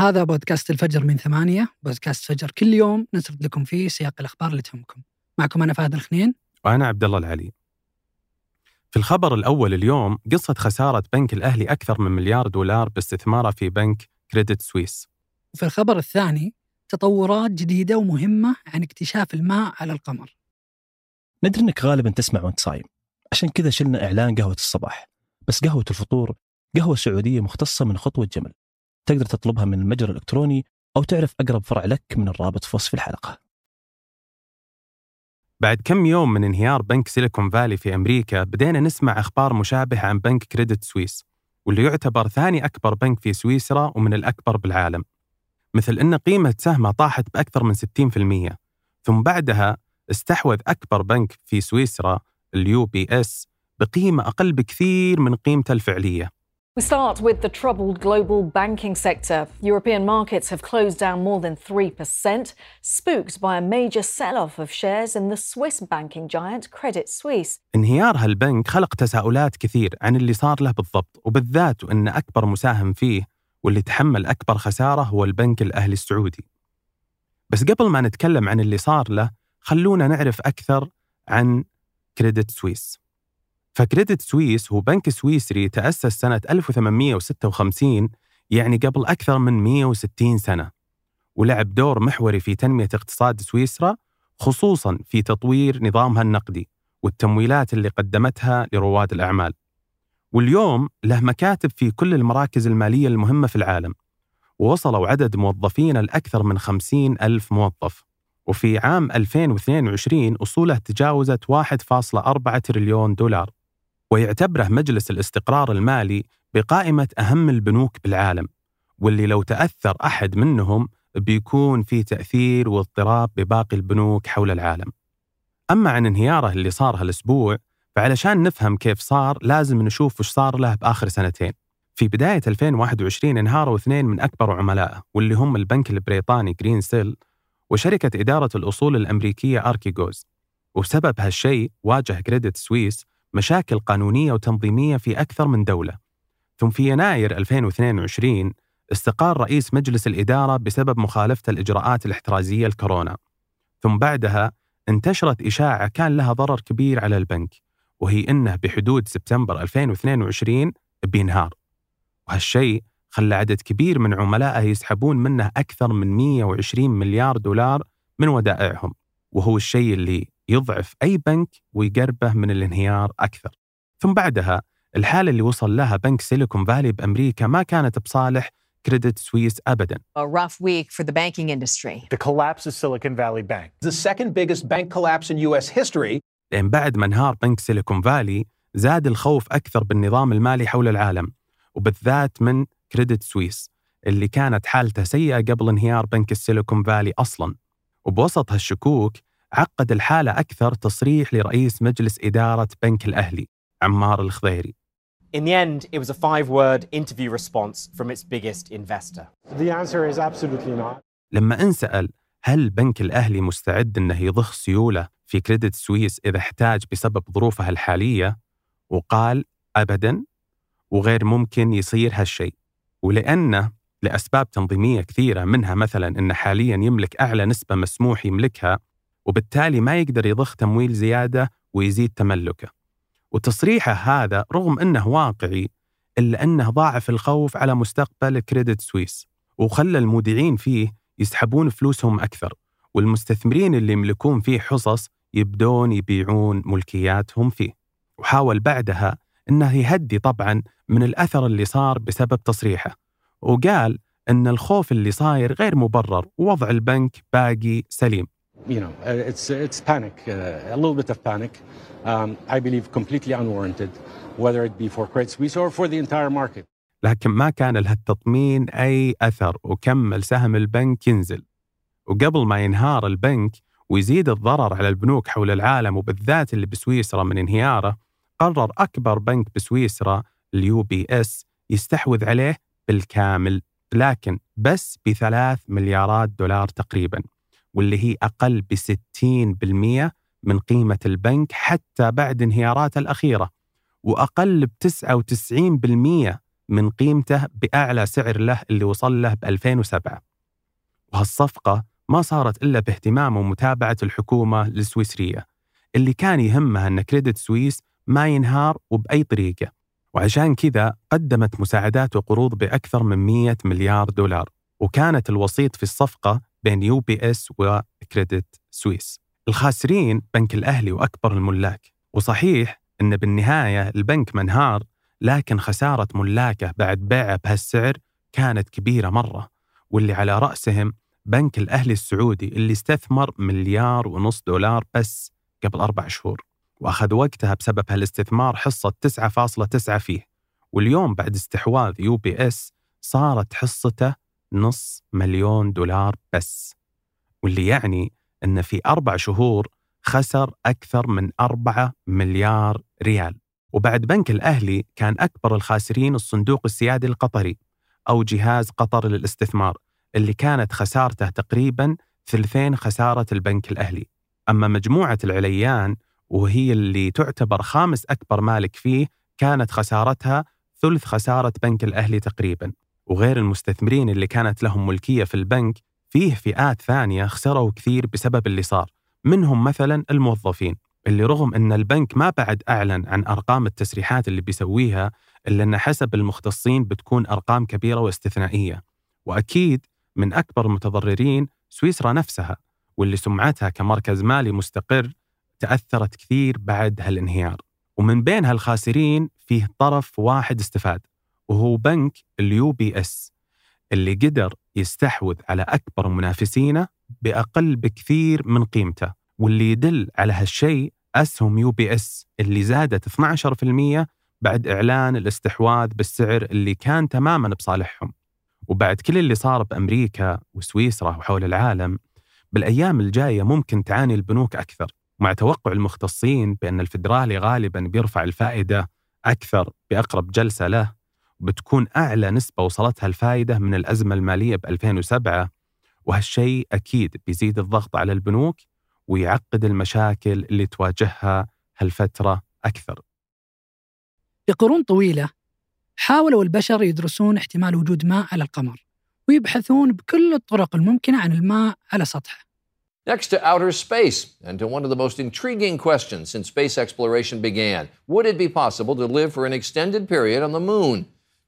هذا بودكاست الفجر من ثمانية بودكاست فجر كل يوم نسرد لكم فيه سياق الأخبار اللي تهمكم. معكم أنا فهد الخنين. وأنا عبد الله العلي. في الخبر الأول اليوم قصة خسارة بنك الأهلي أكثر من مليار دولار باستثماره في بنك كريدت سويس. وفي الخبر الثاني تطورات جديدة ومهمة عن اكتشاف الماء على القمر. ندري إنك غالبا تسمع وأنت صايم. عشان كذا شلنا إعلان قهوة الصباح. بس قهوة الفطور قهوة سعودية مختصة من خطوة جمل. تقدر تطلبها من المتجر الإلكتروني أو تعرف أقرب فرع لك من الرابط في وصف الحلقة. بعد كم يوم من انهيار بنك سيليكون فالي في أمريكا بدينا نسمع أخبار مشابهة عن بنك كريدت سويس واللي يعتبر ثاني أكبر بنك في سويسرا ومن الأكبر بالعالم. مثل أن قيمة سهمه طاحت بأكثر من 60% ثم بعدها استحوذ أكبر بنك في سويسرا ال UBS بقيمة أقل بكثير من قيمته الفعلية. We start with the troubled global banking sector. European markets have closed down more than 3%, spooked by a major sell off of shares in the Swiss banking giant Credit Suisse. انهيار هالبنك خلق تساؤلات كثير عن اللي صار له بالضبط وبالذات وأن أكبر مساهم فيه واللي تحمل أكبر خسارة هو البنك الأهلي السعودي بس قبل ما نتكلم عن اللي صار له خلونا نعرف أكثر عن كريدت سويس فكريدت سويس هو بنك سويسري تأسس سنة 1856 يعني قبل أكثر من 160 سنة. ولعب دور محوري في تنمية اقتصاد سويسرا خصوصا في تطوير نظامها النقدي والتمويلات اللي قدمتها لرواد الأعمال. واليوم له مكاتب في كل المراكز المالية المهمة في العالم ووصلوا عدد موظفين لأكثر من 50 ألف موظف. وفي عام 2022 أصوله تجاوزت 1.4 تريليون دولار. ويعتبره مجلس الاستقرار المالي بقائمة أهم البنوك بالعالم واللي لو تأثر أحد منهم بيكون في تأثير واضطراب بباقي البنوك حول العالم. أما عن انهياره اللي صار هالأسبوع فعلشان نفهم كيف صار لازم نشوف وش صار له بآخر سنتين. في بداية 2021 انهاروا اثنين من أكبر عملائه واللي هم البنك البريطاني Greensill وشركة إدارة الأصول الأمريكية أركيجوز. وبسبب هالشيء واجه كريدت سويس مشاكل قانونية وتنظيمية في أكثر من دولة. ثم في يناير 2022 استقال رئيس مجلس الإدارة بسبب مخالفة الإجراءات الاحترازية الكورونا. ثم بعدها انتشرت إشاعة كان لها ضرر كبير على البنك وهي أنه بحدود سبتمبر 2022 بينهار. وهالشيء خلى عدد كبير من عملائه يسحبون منه أكثر من 120 مليار دولار من ودائعهم وهو الشيء اللي يضعف أي بنك ويقربه من الانهيار أكثر ثم بعدها الحالة اللي وصل لها بنك سيليكون فالي بأمريكا ما كانت بصالح كريدت سويس أبدا A rough week for the banking industry. The collapse of Silicon Valley Bank. the second biggest bank collapse in U.S. history. لأن بعد ما انهار بنك سيليكون فالي زاد الخوف أكثر بالنظام المالي حول العالم وبالذات من كريدت سويس اللي كانت حالته سيئة قبل انهيار بنك السيليكون فالي أصلا وبوسط هالشكوك عقد الحالة أكثر تصريح لرئيس مجلس إدارة بنك الأهلي عمار الخضيري In the end, it was a five word interview response from its biggest investor. The answer is absolutely not. لما انسأل هل بنك الأهلي مستعد أنه يضخ سيولة في كريدت سويس إذا احتاج بسبب ظروفها الحالية وقال أبدا وغير ممكن يصير هالشيء ولأنه لأسباب تنظيمية كثيرة منها مثلا أنه حاليا يملك أعلى نسبة مسموح يملكها وبالتالي ما يقدر يضخ تمويل زيادة ويزيد تملكه. وتصريحه هذا رغم أنه واقعي إلا أنه ضاعف الخوف على مستقبل كريدت سويس وخلى المودعين فيه يسحبون فلوسهم أكثر والمستثمرين اللي يملكون فيه حصص يبدون يبيعون ملكياتهم فيه. وحاول بعدها أنه يهدي طبعا من الأثر اللي صار بسبب تصريحه وقال أن الخوف اللي صاير غير مبرر ووضع البنك باقي سليم. You know, uh, it's it's panic, uh, a little bit of panic. Um, I believe completely unwarranted, whether it be for Credit Suisse or for the entire market. لكن ما كان لها التطمين أي أثر وكمل سهم البنك ينزل وقبل ما ينهار البنك ويزيد الضرر على البنوك حول العالم وبالذات اللي بسويسرا من انهياره قرر أكبر بنك بسويسرا ال UBS يستحوذ عليه بالكامل لكن بس بثلاث مليارات دولار تقريبا واللي هي أقل ب 60% من قيمة البنك حتى بعد انهياراته الأخيرة وأقل ب 99% من قيمته بأعلى سعر له اللي وصل له ب 2007 وهالصفقة ما صارت إلا باهتمام ومتابعة الحكومة السويسرية اللي كان يهمها أن Credit Suisse ما ينهار وبأي طريقة وعشان كذا قدمت مساعدات وقروض بأكثر من 100 مليار دولار وكانت الوسيط في الصفقة بين UBS و Credit Suisse. الخاسرين بنك الأهلي وأكبر الملاك. وصحيح أن بالنهاية البنك منهار لكن خسارة ملاكه بعد بيعه بهالسعر كانت كبيرة مرة. واللي على رأسهم بنك الأهلي السعودي اللي استثمر مليار ونص دولار بس قبل أربع شهور. وأخذ وقتها بسبب هالاستثمار حصة 9.9 فيه. واليوم بعد استحواذ UBS صارت حصته نص مليون دولار بس واللي يعني أن في أربع شهور خسر أكثر من أربعة مليار ريال. وبعد بنك الأهلي كان أكبر الخاسرين الصندوق السيادي القطري أو جهاز قطر للاستثمار اللي كانت خسارته تقريبا ثلثين خسارة البنك الأهلي. أما مجموعة العليان وهي اللي تعتبر خامس أكبر مالك فيه كانت خسارتها ثلث خسارة بنك الأهلي تقريبا. وغير المستثمرين اللي كانت لهم ملكية في البنك فيه فئات ثانية خسروا كثير بسبب اللي صار منهم مثلا الموظفين اللي رغم أن البنك ما بعد أعلن عن أرقام التسريحات اللي بيسويها إلا أن حسب المختصين بتكون أرقام كبيرة واستثنائية. وأكيد من أكبر المتضررين سويسرا نفسها واللي سمعتها كمركز مالي مستقر تأثرت كثير بعد هالانهيار. ومن بين هالخاسرين فيه طرف واحد استفاد وهو بنك ال UBS اللي قدر يستحوذ على أكبر منافسينه بأقل بكثير من قيمته واللي يدل على هالشيء أسهم UBS اللي زادت 12% بعد إعلان الاستحواذ بالسعر اللي كان تماما بصالحهم. وبعد كل اللي صار بأمريكا وسويسرا وحول العالم بالأيام الجاية ممكن تعاني البنوك أكثر. مع توقع المختصين بأن الفدرالي غالبا بيرفع الفائدة أكثر بأقرب جلسة له بتكون أعلى نسبة وصلتها الفائدة من الأزمة المالية ب 2007 وهالشيء أكيد بيزيد الضغط على البنوك ويعقد المشاكل اللي تواجهها هالفترة أكثر لقرون طويلة حاولوا البشر يدرسون احتمال وجود ماء على القمر ويبحثون بكل الطرق الممكنة عن الماء على سطحه Next to outer space, and to one of the most intriguing questions since space exploration began Would it be possible to live for an extended period on the moon?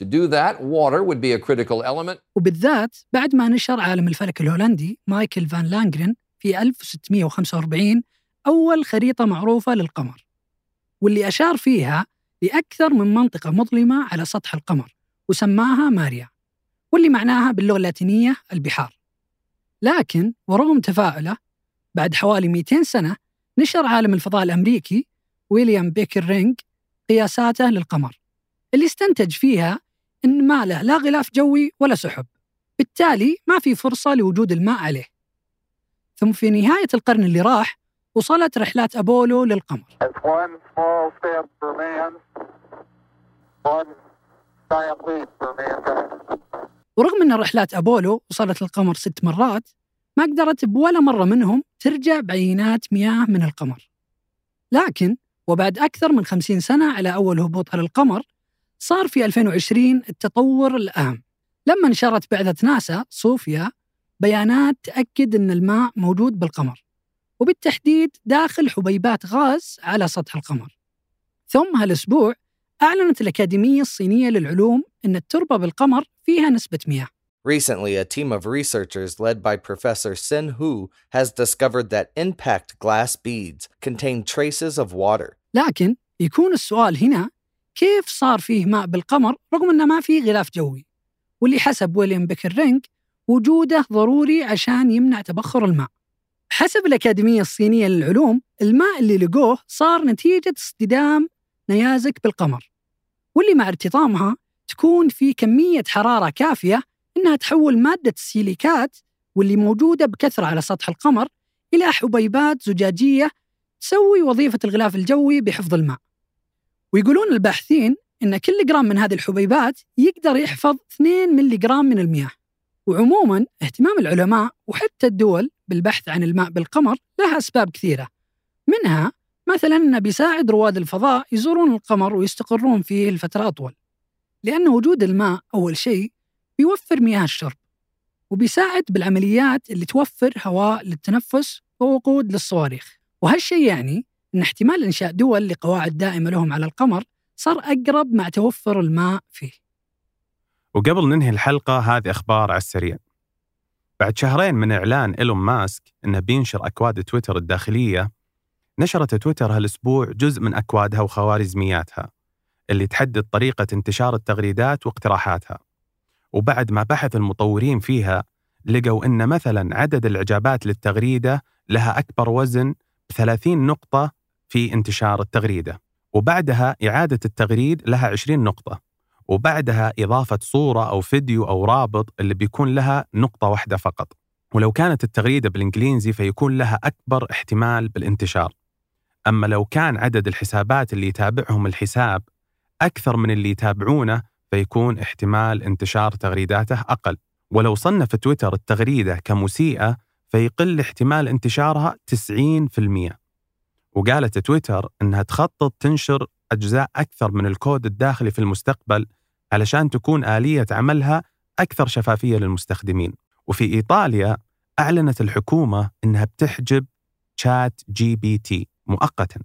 To do that, water would be a critical element. وبالذات بعد ما نشر عالم الفلك الهولندي مايكل فان لانجرين في 1645 أول خريطة معروفة للقمر واللي أشار فيها لأكثر من منطقة مظلمة على سطح القمر وسماها ماريا واللي معناها باللغة اللاتينية البحار لكن ورغم تفاؤله بعد حوالي 200 سنة نشر عالم الفضاء الأمريكي ويليام بيكر رينج قياساته للقمر اللي استنتج فيها أن ما له لا غلاف جوي ولا سحب. بالتالي ما في فرصة لوجود الماء عليه. ثم في نهاية القرن اللي راح وصلت رحلات أبولو للقمر. ورغم أن رحلات أبولو وصلت للقمر ست مرات ما قدرت بولا مرة منهم ترجع بعينات مياه من القمر. لكن وبعد أكثر من خمسين سنة على أول هبوطها للقمر صار في 2020 التطور الأهم. لما نشرت بعثة ناسا صوفيا بيانات تأكد أن الماء موجود بالقمر وبالتحديد داخل حبيبات غاز على سطح القمر. ثم هالأسبوع أعلنت الأكاديمية الصينية للعلوم أن التربة بالقمر فيها نسبة مياه. Recently, a team of researchers led by Professor Sen Hu has discovered that impact glass beads contain traces of water. لكن يكون السؤال هنا كيف صار فيه ماء بالقمر رغم أنه ما فيه غلاف جوي؟ واللي حسب ويليام بيكر رينج وجوده ضروري عشان يمنع تبخر الماء. حسب الأكاديمية الصينية للعلوم الماء اللي لقوه صار نتيجة اصطدام نيازك بالقمر واللي مع ارتطامها تكون في كمية حرارة كافية إنها تحول مادة السيليكات واللي موجودة بكثرة على سطح القمر إلى حبيبات زجاجية تسوي وظيفة الغلاف الجوي بحفظ الماء. ويقولون الباحثين إن كل جرام من هذه الحبيبات يقدر يحفظ 2 ملي جرام من المياه. وعموما اهتمام العلماء وحتى الدول بالبحث عن الماء بالقمر لها أسباب كثيرة. منها مثلا أنه بيساعد رواد الفضاء يزورون القمر ويستقرون فيه لفترة أطول. لأن وجود الماء أول شيء بيوفر مياه الشرب وبيساعد بالعمليات اللي توفر هواء للتنفس ووقود للصواريخ. وهالشيء يعني أن احتمال إنشاء دول لقواعد دائمة لهم على القمر صار أقرب مع توفر الماء فيه. وقبل ننهي الحلقة هذه أخبار على السريع. بعد شهرين من إعلان إيلون ماسك أنه بينشر أكواد تويتر الداخلية نشرت تويتر هالأسبوع جزء من أكوادها وخوارزمياتها اللي تحدد طريقة انتشار التغريدات واقتراحاتها. وبعد ما بحث المطورين فيها لقوا أن مثلا عدد الإعجابات للتغريدة لها أكبر وزن ب 30 نقطة في انتشار التغريدة. وبعدها إعادة التغريد لها 20 نقطة. وبعدها إضافة صورة أو فيديو أو رابط اللي بيكون لها نقطة واحدة فقط. ولو كانت التغريدة بالإنجليزي فيكون لها أكبر احتمال بالانتشار. أما لو كان عدد الحسابات اللي يتابعهم الحساب أكثر من اللي يتابعونه فيكون احتمال انتشار تغريداته أقل. ولو صنف تويتر التغريدة كمسيئة فيقل احتمال انتشارها 90% وقالت تويتر أنها تخطط تنشر أجزاء أكثر من الكود الداخلي في المستقبل علشان تكون آلية عملها أكثر شفافية للمستخدمين. وفي إيطاليا أعلنت الحكومة أنها بتحجب ChatGPT مؤقتا.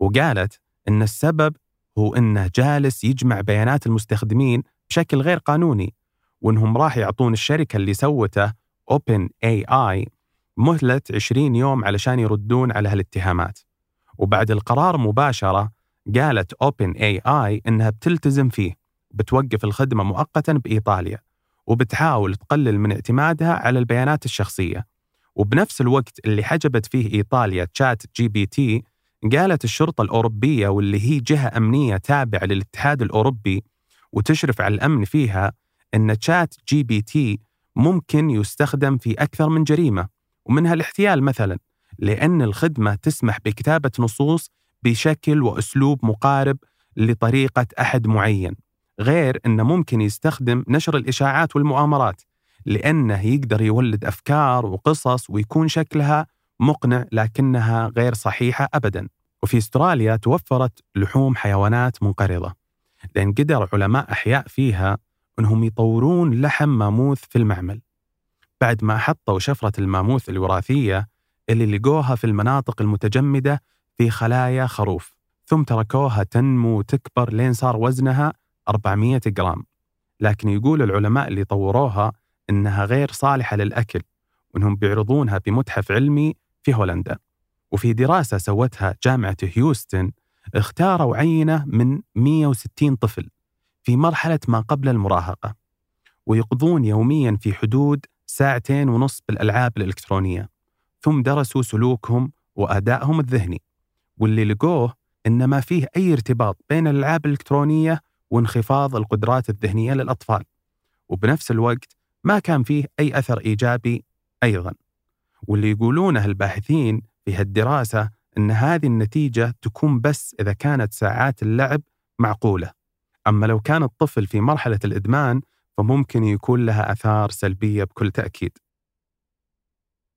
وقالت أن السبب هو أنه جالس يجمع بيانات المستخدمين بشكل غير قانوني وأنهم راح يعطون الشركة اللي سوته Open AI مهلة 20 يوم علشان يردون على هالاتهامات. وبعد القرار مباشرة قالت Open AI إنها بتلتزم فيه بتوقف الخدمة مؤقتا بإيطاليا وبتحاول تقلل من اعتمادها على البيانات الشخصية. وبنفس الوقت اللي حجبت فيه إيطاليا ChatGPT قالت الشرطة الأوروبية واللي هي جهة أمنية تابعة للاتحاد الأوروبي وتشرف على الأمن فيها أن ChatGPT ممكن يستخدم في أكثر من جريمة ومنها الاحتيال مثلا. لأن الخدمة تسمح بكتابة نصوص بشكل وأسلوب مقارب لطريقة أحد معين غير أنه ممكن يستخدم نشر الإشاعات والمؤامرات لأنه يقدر يولد أفكار وقصص ويكون شكلها مقنع لكنها غير صحيحة أبدا. وفي استراليا توفرت لحوم حيوانات منقرضة. لأن قدر علماء أحياء فيها أنهم يطورون لحم ماموث في المعمل. بعد ما حطوا شفرة الماموث الوراثية اللي لقوها في المناطق المتجمدة في خلايا خروف. ثم تركوها تنمو وتكبر لين صار وزنها 400 جرام. لكن يقول العلماء اللي طوروها إنها غير صالحة للأكل وإنهم بيعرضونها بمتحف علمي في هولندا. وفي دراسة سوتها جامعة هيوستن اختاروا عينة من 160 طفل في مرحلة ما قبل المراهقة ويقضون يوميا في حدود ساعتين ونص بالألعاب الإلكترونية. ثم درسوا سلوكهم وأدائهم الذهني واللي لقوه إن ما فيه أي ارتباط بين الألعاب الإلكترونية وانخفاض القدرات الذهنية للأطفال. وبنفس الوقت ما كان فيه أي أثر إيجابي أيضا. واللي يقولونه الباحثين في هالدراسة أن هذه النتيجة تكون بس إذا كانت ساعات اللعب معقولة. أما لو كان الطفل في مرحلة الإدمان فممكن يكون لها آثار سلبية بكل تأكيد.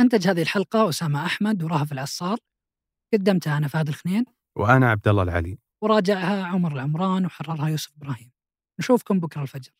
أنتج هذه الحلقة أسامة أحمد ورهف العصار. قدمتها أنا فهد الخنين. وأنا عبد الله العلي. وراجعها عمر العمران وحررها يوسف إبراهيم. نشوفكم بكرة الفجر.